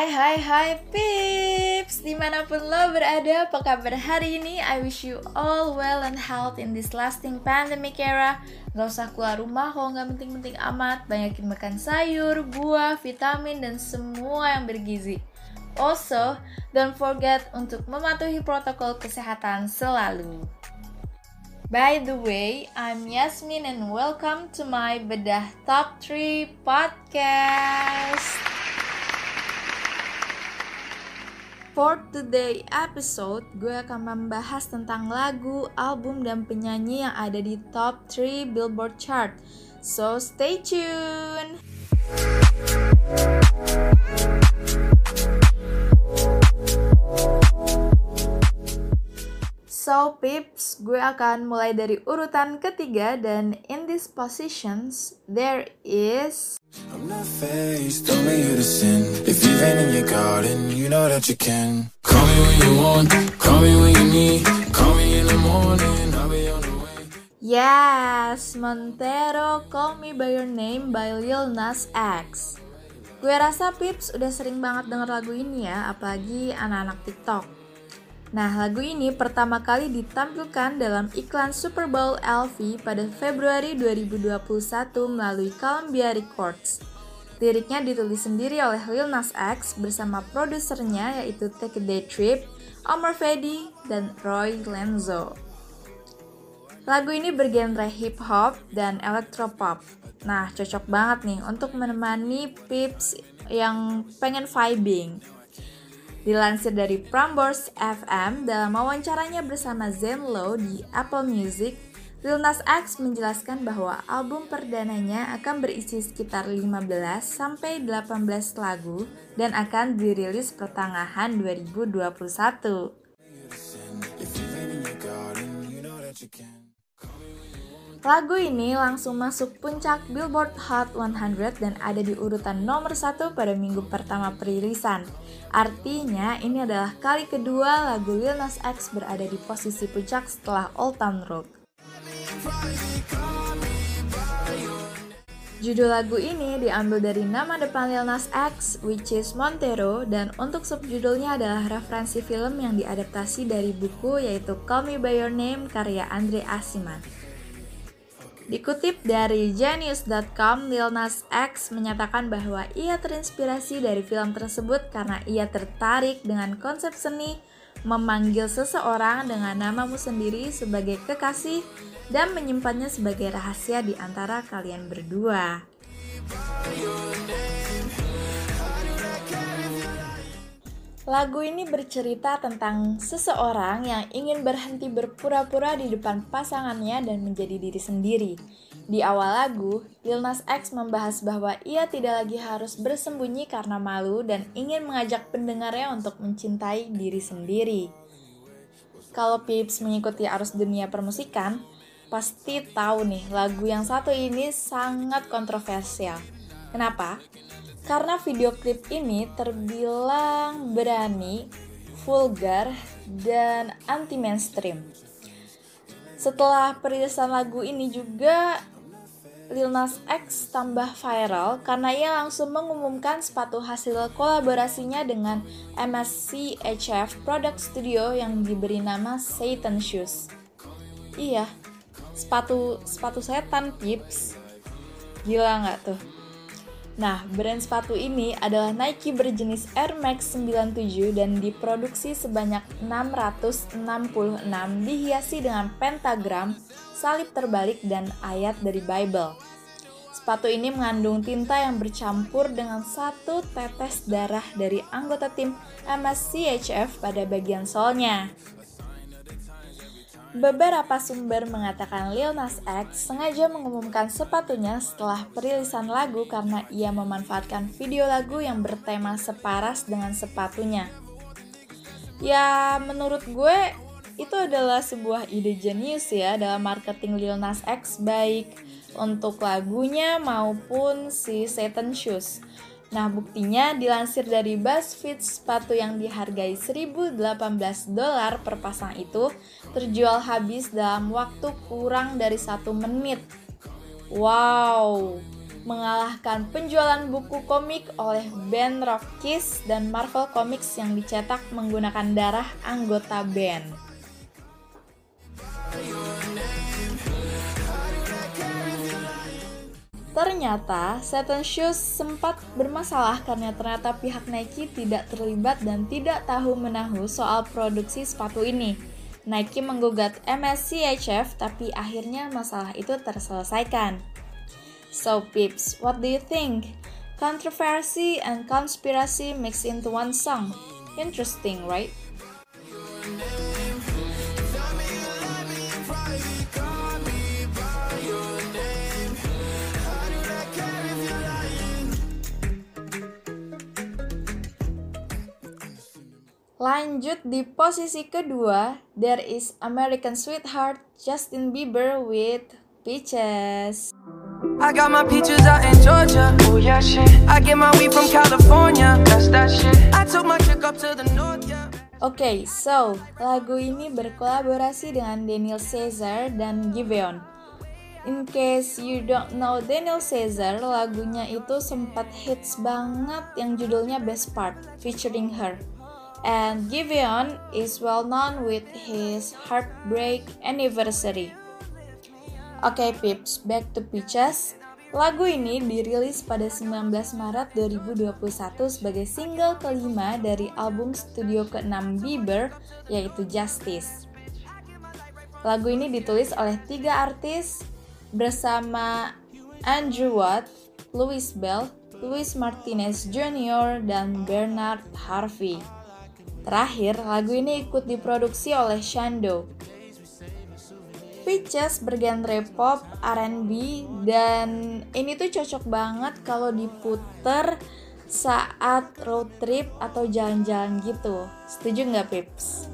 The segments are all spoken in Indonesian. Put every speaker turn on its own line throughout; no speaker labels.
Hai hai hai pips Di mana pun lo berada apa kabar hari ini? I wish you all well and health in this lasting pandemic era. Gak usah keluar rumah kalau gak penting-penting amat. Banyakin makan sayur, buah, vitamin, dan semua yang bergizi. Also, don't forget untuk mematuhi protokol kesehatan selalu. By the way, I'm Yasmin and welcome to my Bedah Top 3 podcast. For today episode, gue akan membahas tentang lagu, album, dan penyanyi yang ada di top 3 Billboard chart. So stay tuned! Peeps, gue akan mulai dari urutan ketiga dan in these positions there is I'm not faced, only you to sin. If you've in your garden, you know that you can. Call me when you want, call me when you need. Call me in the morning, I'll be on the way. Yes, Montero Call Me By Your Name by Lil Nas X. Gue rasa Pips udah sering banget denger lagu ini ya, apalagi anak-anak TikTok. Nah, lagu ini pertama kali ditampilkan dalam iklan Super Bowl LV pada Februari 2021 melalui Columbia Records. Liriknya ditulis sendiri oleh Lil Nas X bersama produsernya yaitu Take a Day Trip, Omar Fedi, dan Roy Lenzo. Lagu ini bergenre hip hop dan electropop. Nah, cocok banget nih untuk menemani pips yang pengen vibing. Dilansir dari Prambors FM dalam wawancaranya bersama Zenlo di Apple Music, Lil Nas X menjelaskan bahwa album perdananya akan berisi sekitar 15 sampai 18 lagu dan akan dirilis pertengahan 2021. Lagu ini langsung masuk puncak Billboard Hot 100 dan ada di urutan nomor satu pada minggu pertama perilisan. Artinya, ini adalah kali kedua lagu Lil Nas X berada di posisi puncak setelah Old Town Road. Judul lagu ini diambil dari nama depan Lil Nas X, which is Montero, dan untuk subjudulnya adalah referensi film yang diadaptasi dari buku yaitu Call Me By Your Name karya Andre Asiman. Dikutip dari Genius.com, Lil Nas X menyatakan bahwa ia terinspirasi dari film tersebut karena ia tertarik dengan konsep seni memanggil seseorang dengan namamu sendiri sebagai kekasih dan menyimpannya sebagai rahasia di antara kalian berdua. Lagu ini bercerita tentang seseorang yang ingin berhenti berpura-pura di depan pasangannya dan menjadi diri sendiri. Di awal lagu, Lil Nas X membahas bahwa ia tidak lagi harus bersembunyi karena malu dan ingin mengajak pendengarnya untuk mencintai diri sendiri. Kalau Pips mengikuti arus dunia permusikan, pasti tahu nih lagu yang satu ini sangat kontroversial. Kenapa? Karena video klip ini terbilang berani, vulgar, dan anti mainstream. Setelah perilisan lagu ini juga Lil Nas X tambah viral karena ia langsung mengumumkan sepatu hasil kolaborasinya dengan MSC HF Product Studio yang diberi nama Satan Shoes. Iya, sepatu sepatu setan pips. Gila nggak tuh? Nah, brand sepatu ini adalah Nike berjenis Air Max 97 dan diproduksi sebanyak 666 dihiasi dengan pentagram, salib terbalik, dan ayat dari Bible. Sepatu ini mengandung tinta yang bercampur dengan satu tetes darah dari anggota tim MSCHF pada bagian solnya. Beberapa sumber mengatakan Lil Nas X sengaja mengumumkan sepatunya setelah perilisan lagu karena ia memanfaatkan video lagu yang bertema separas dengan sepatunya. Ya, menurut gue itu adalah sebuah ide jenius ya dalam marketing Lil Nas X baik untuk lagunya maupun si Satan Shoes. Nah, buktinya dilansir dari BuzzFeed, sepatu yang dihargai 1018 dolar per pasang itu terjual habis dalam waktu kurang dari satu menit. Wow, mengalahkan penjualan buku komik oleh band Rock Kiss dan Marvel Comics yang dicetak menggunakan darah anggota band. Ternyata, Satan Shoes sempat bermasalah karena ternyata pihak Nike tidak terlibat dan tidak tahu menahu soal produksi sepatu ini. Nike menggugat MSCHF tapi akhirnya masalah itu terselesaikan. So peeps, what do you think? Controversy and conspiracy mixed into one song. Interesting, right? Lanjut di posisi kedua, there is American Sweetheart Justin Bieber with Peaches. I got my peaches out in Georgia. Oh yeah, shit. I get my weed from California. That's that shit. I took my chick up to the north, yeah. Oke, okay, so lagu ini berkolaborasi dengan Daniel Caesar dan Giveon. In case you don't know Daniel Caesar, lagunya itu sempat hits banget yang judulnya Best Part, featuring her and Giveon is well known with his Heartbreak Anniversary. Oke okay, Pips, back to Peaches. Lagu ini dirilis pada 19 Maret 2021 sebagai single kelima dari album studio ke-6 Bieber, yaitu Justice. Lagu ini ditulis oleh tiga artis bersama Andrew Watt, Louis Bell, Louis Martinez Jr., dan Bernard Harvey. Terakhir, lagu ini ikut diproduksi oleh Shando. Peaches bergenre pop, R&B, dan ini tuh cocok banget kalau diputer saat road trip atau jalan-jalan gitu. Setuju nggak, Pips?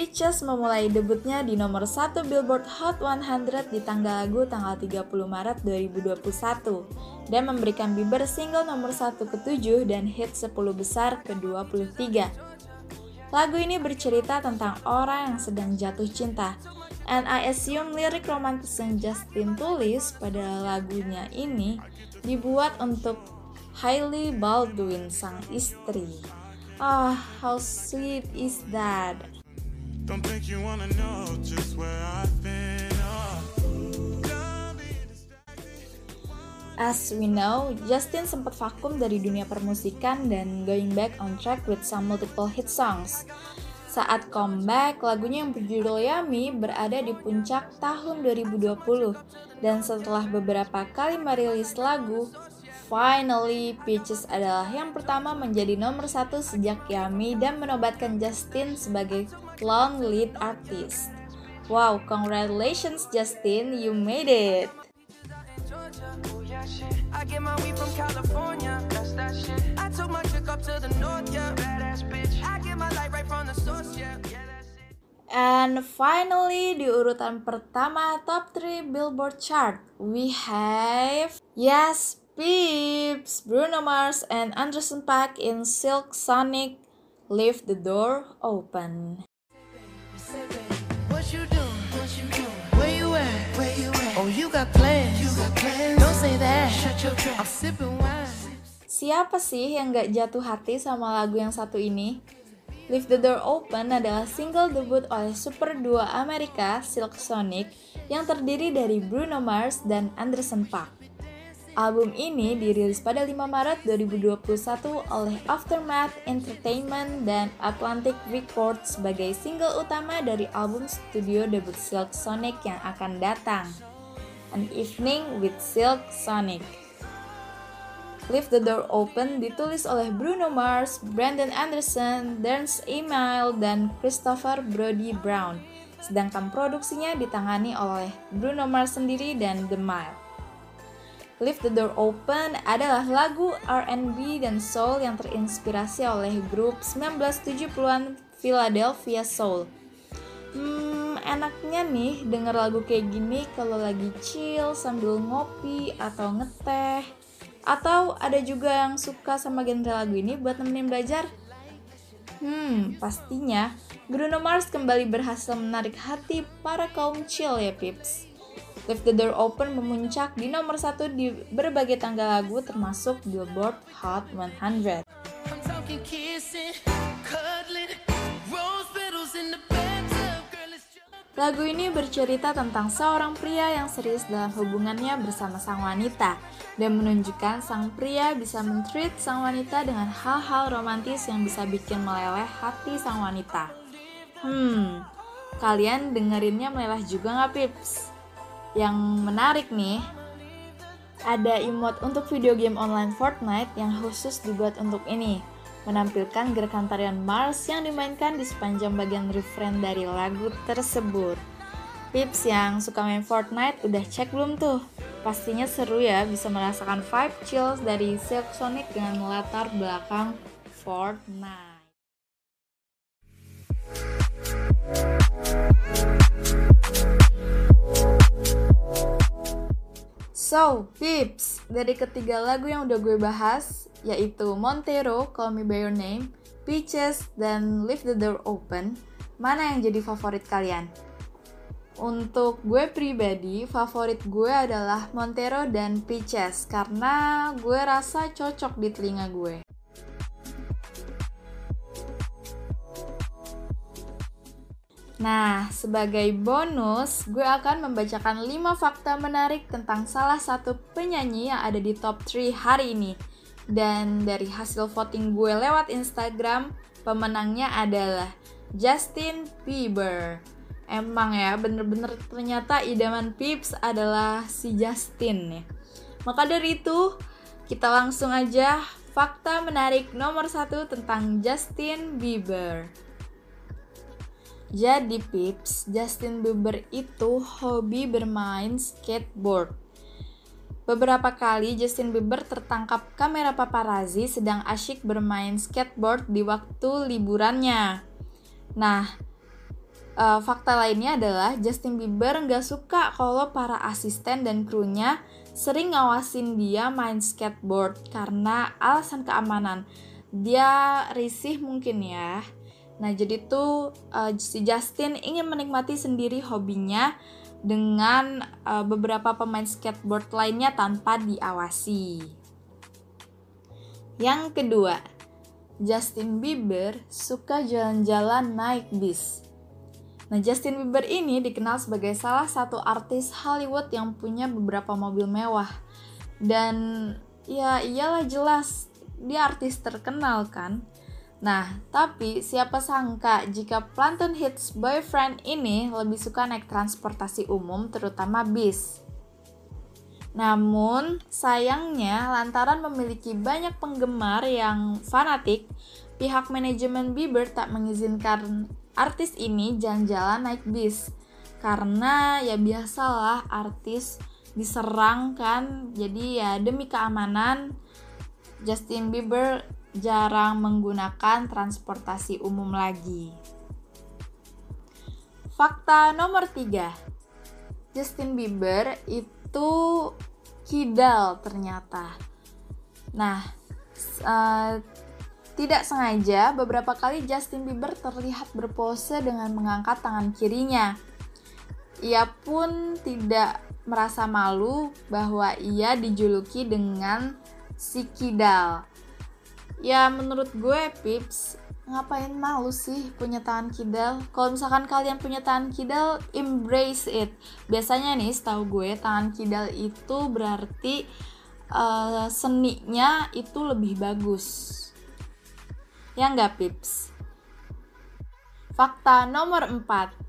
Peaches memulai debutnya di nomor 1 Billboard Hot 100 di tanggal lagu tanggal 30 Maret 2021 dan memberikan Bieber single nomor 1 ke-7 dan hit 10 besar ke-23. Lagu ini bercerita tentang orang yang sedang jatuh cinta and I assume lirik romantis yang Justin tulis pada lagunya ini dibuat untuk Hailey Baldwin sang istri. Ah, oh, how sweet is that? As we know, Justin sempat vakum dari dunia permusikan dan going back on track with some multiple hit songs. Saat comeback, lagunya yang berjudul Yummy berada di puncak tahun 2020 dan setelah beberapa kali merilis lagu, Finally, Peaches adalah yang pertama menjadi nomor satu sejak Yummy dan menobatkan Justin sebagai lone lead artist. Wow, congratulations Justin, you made it! And finally di urutan pertama top 3 Billboard chart we have Yes Peeps, Bruno Mars and Anderson Paak in Silk Sonic Leave the Door Open. Siapa sih yang gak jatuh hati sama lagu yang satu ini? Leave the Door Open adalah single debut oleh super duo Amerika Silk Sonic yang terdiri dari Bruno Mars dan Anderson Paak. Album ini dirilis pada 5 Maret 2021 oleh Aftermath Entertainment dan Atlantic Records sebagai single utama dari album studio debut Silk Sonic yang akan datang. An Evening with Silk Sonic. Leave the Door Open ditulis oleh Bruno Mars, Brandon Anderson, Dance Email, dan Christopher Brody Brown. Sedangkan produksinya ditangani oleh Bruno Mars sendiri dan The Mile. Leave the Door Open adalah lagu R&B dan soul yang terinspirasi oleh grup 1970-an Philadelphia Soul. Hmm, enaknya nih denger lagu kayak gini kalau lagi chill sambil ngopi atau ngeteh. Atau ada juga yang suka sama genre lagu ini buat nemenin belajar. Hmm, pastinya Bruno Mars kembali berhasil menarik hati para kaum chill ya pips. Leave the Door Open memuncak di nomor satu di berbagai tangga lagu termasuk Billboard Hot 100. Lagu ini bercerita tentang seorang pria yang serius dalam hubungannya bersama sang wanita dan menunjukkan sang pria bisa mentreat sang wanita dengan hal-hal romantis yang bisa bikin meleleh hati sang wanita. Hmm, kalian dengerinnya meleleh juga nggak pips? Yang menarik nih, ada emote untuk video game online Fortnite yang khusus dibuat untuk ini menampilkan gerakan tarian Mars yang dimainkan di sepanjang bagian refrain dari lagu tersebut. Pips yang suka main Fortnite udah cek belum tuh? Pastinya seru ya bisa merasakan vibe chills dari Silk Sonic dengan latar belakang Fortnite. So, Pips, dari ketiga lagu yang udah gue bahas, yaitu Montero, Call Me By Your Name, Peaches, dan Leave the Door Open, mana yang jadi favorit kalian? Untuk gue pribadi, favorit gue adalah Montero dan Peaches karena gue rasa cocok di telinga gue. Nah, sebagai bonus, gue akan membacakan 5 fakta menarik tentang salah satu penyanyi yang ada di top 3 hari ini. Dan dari hasil voting gue lewat Instagram, pemenangnya adalah Justin Bieber. Emang ya, bener-bener ternyata idaman Pips adalah si Justin ya. Maka dari itu, kita langsung aja fakta menarik nomor satu tentang Justin Bieber. Jadi Pips, Justin Bieber itu hobi bermain skateboard. Beberapa kali Justin Bieber tertangkap kamera paparazzi sedang asyik bermain skateboard di waktu liburannya. Nah, uh, fakta lainnya adalah Justin Bieber nggak suka kalau para asisten dan krunya sering ngawasin dia main skateboard karena alasan keamanan. Dia risih mungkin ya. Nah, jadi tuh uh, si Justin ingin menikmati sendiri hobinya dengan uh, beberapa pemain skateboard lainnya tanpa diawasi. Yang kedua, Justin Bieber suka jalan-jalan naik bis. Nah, Justin Bieber ini dikenal sebagai salah satu artis Hollywood yang punya beberapa mobil mewah. Dan ya iyalah jelas, dia artis terkenal kan. Nah, tapi siapa sangka jika Planton Hits boyfriend ini lebih suka naik transportasi umum terutama bis. Namun, sayangnya lantaran memiliki banyak penggemar yang fanatik, pihak manajemen Bieber tak mengizinkan artis ini jalan-jalan naik bis. Karena ya biasalah artis diserang kan, jadi ya demi keamanan Justin Bieber jarang menggunakan transportasi umum lagi. Fakta nomor 3. Justin Bieber itu kidal ternyata. Nah, uh, tidak sengaja beberapa kali Justin Bieber terlihat berpose dengan mengangkat tangan kirinya. Ia pun tidak merasa malu bahwa ia dijuluki dengan si kidal. Ya menurut gue Pips ngapain malu sih punya tangan kidal? Kalau misalkan kalian punya tangan kidal, embrace it. Biasanya nih, setahu gue tangan kidal itu berarti uh, seninya itu lebih bagus. Ya nggak Pips? Fakta nomor 4.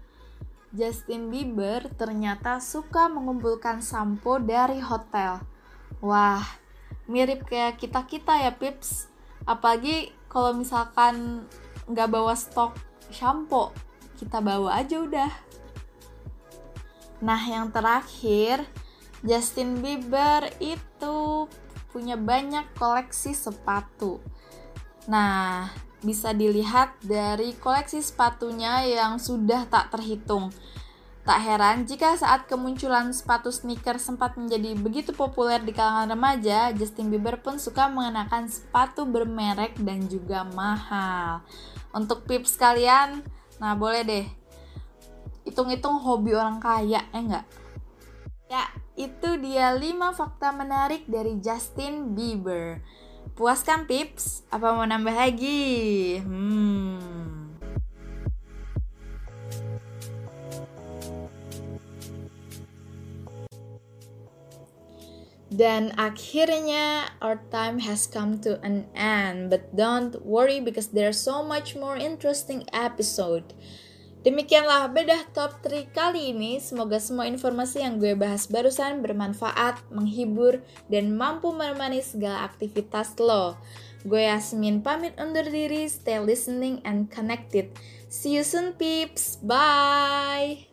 Justin Bieber ternyata suka mengumpulkan sampo dari hotel. Wah, mirip kayak kita-kita ya Pips. Apalagi kalau misalkan nggak bawa stok shampoo kita bawa aja udah. Nah yang terakhir Justin Bieber itu punya banyak koleksi sepatu. Nah bisa dilihat dari koleksi sepatunya yang sudah tak terhitung Tak heran jika saat kemunculan sepatu sneaker sempat menjadi begitu populer di kalangan remaja, Justin Bieber pun suka mengenakan sepatu bermerek dan juga mahal. Untuk pips kalian, nah boleh deh hitung-hitung hobi orang kaya, ya enggak? Ya, itu dia 5 fakta menarik dari Justin Bieber. Puas kan pips? Apa mau nambah lagi? Hmm. Dan akhirnya our time has come to an end. But don't worry because there's so much more interesting episode. Demikianlah bedah top 3 kali ini. Semoga semua informasi yang gue bahas barusan bermanfaat, menghibur, dan mampu menemani segala aktivitas lo. Gue Yasmin pamit undur diri, stay listening and connected. See you soon peeps, bye!